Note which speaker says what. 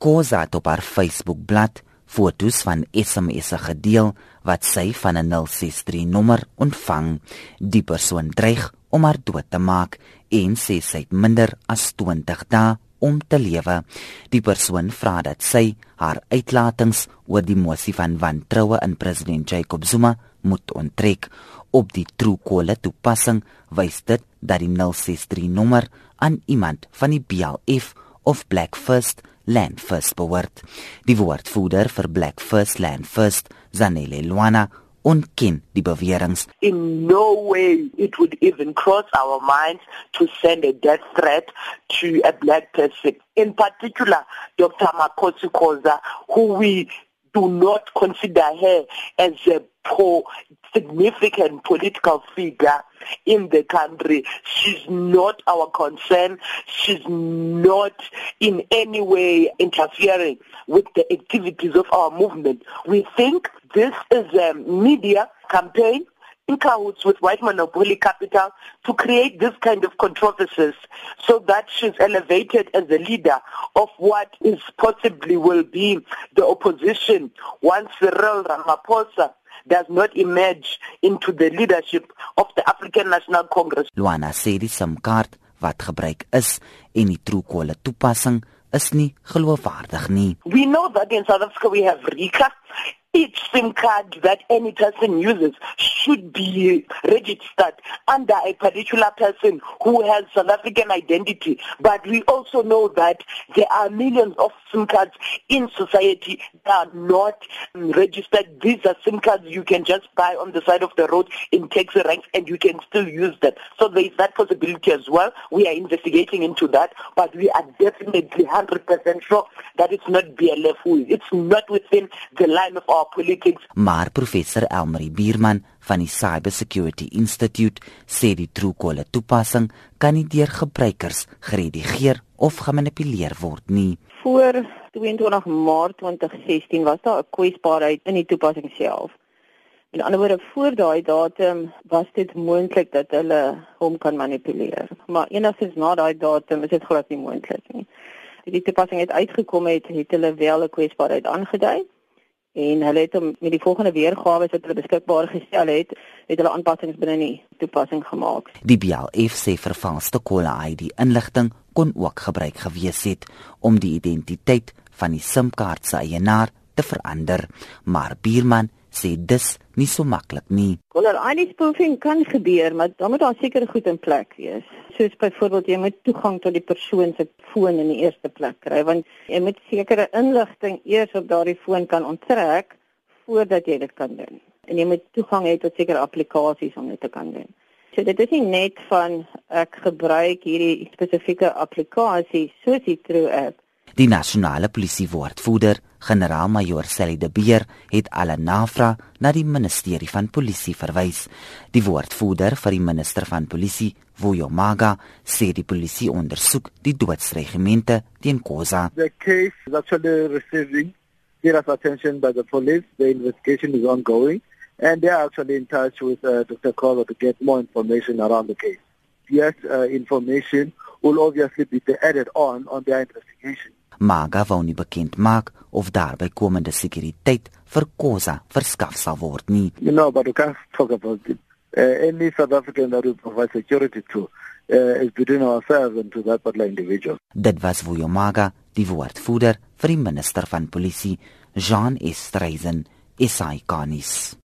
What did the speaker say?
Speaker 1: Kosa het op haar Facebookblad foto's van SMS'e gedeel wat sy van 'n 063 nommer ontvang. Die persoon dreig om haar dood te maak en sê sy het minder as 20 dae om te lewe. Die persoon vra dat sy haar uitlatings oor die mosie van wantroue in president Jacob Zuma moet onttrek. Op die Truecaller toepassing wys dit dat die 063 nommer aan iemand van die BLF of Black First Land First behoort. Die woordvoerder vir Black First Land First, Zanele Luana, ontken die beweringe.
Speaker 2: In no way it would even cross our minds to send a death threat to a black person. In particular, Dr. Makosi Koza, who we do not consider her as a poor, significant political figure in the country. She's not our concern. She's not in any way interfering with the activities of our movement. We think this is a media campaign in cahoots with white monopoly capital to create this kind of controversies so that she's elevated as a leader of what is possibly will be the opposition once Cyril Ramaphosa does not emerge into the leadership of the African National Congress.
Speaker 1: Luana sê die SIM-kaart wat gebruik is en die Truecaller toepassing is nie geloofwaardig nie.
Speaker 2: We know that in South Africa we have RICA each SIM card that any person uses should be registered under a particular person who has South African identity. But we also know that there are millions of SIM cards in society that are not um, registered. These are SIM cards you can just buy on the side of the road in taxi ranks and you can still use them. So there is that possibility as well. We are investigating into that, but we are definitely 100% sure that it's not BLF who It's not within the line of our our politics.
Speaker 1: Maar professor Elmarie Bierman van die Cyber Security Institute sê die Truecaller toepassing kan nie deur gebruikers geredigeer of gemanipuleer word nie.
Speaker 3: Voor 22 Maart 2016 was daar 'n kwesbaarheid in die toepassing self. In ander woorde, voor daai datum was dit moontlik dat hulle hom kan manipuleer. Maar enigstens na daai datum is dit glad nie moontlik nie. Die toepassing het uitgekom het, het hulle wel 'n kwesbaarheid aangedui en hulle het om met die volgende weergawe wat hulle beskikbaar gestel het, het hulle aanpassings binne die toepassing gemaak.
Speaker 1: Die BLF sê vervalste kolle ID inligting kon ook gebruik gewees het om die identiteit van die SIM-kaart se eienaar te verander, maar Bierman sê dis nie so maklik nie.
Speaker 3: Caller ID spoofing kan gebeur, maar dan moet daar seker goed in plek wees. Soos byvoorbeeld jy moet toegang tot die persoon se foon in die eerste plek kry, want jy moet sekere inligting eers op daardie foon kan onttrek voordat jy dit kan doen. En jy moet toegang hê tot sekere applikasies om dit te kan doen. So dit is nie net van ek gebruik hierdie spesifieke applikasie soos die True app
Speaker 1: Die nasionale polisie woordvoerder, generaal-majoor Sally de Beer, het alle navrae na die ministerie van polisie verwys. Die woordvoerder vir die minister van polisie, Vuyo Maga, sê die polisie ondersoek die doodsregimente teen Khoza.
Speaker 4: The case is actually receiving serious attention by the police. The investigation is ongoing and they are actually in touch with uh, Dr. Khoza to get more information around the case. Yes, uh, information will obviously be added on on their investigation.
Speaker 1: Maga wou nie bekend maak of daar bykomende sekuriteit vir Khoza verskaf sal word nie.
Speaker 4: You know, but we can't talk about it. Uh, any South African that we provide security to uh, is between ourselves and to that particular individual.
Speaker 1: Dit was Vuyo Maga, die woordvoerder vir die minister van polisie, Jean Estreisen, SAICanis.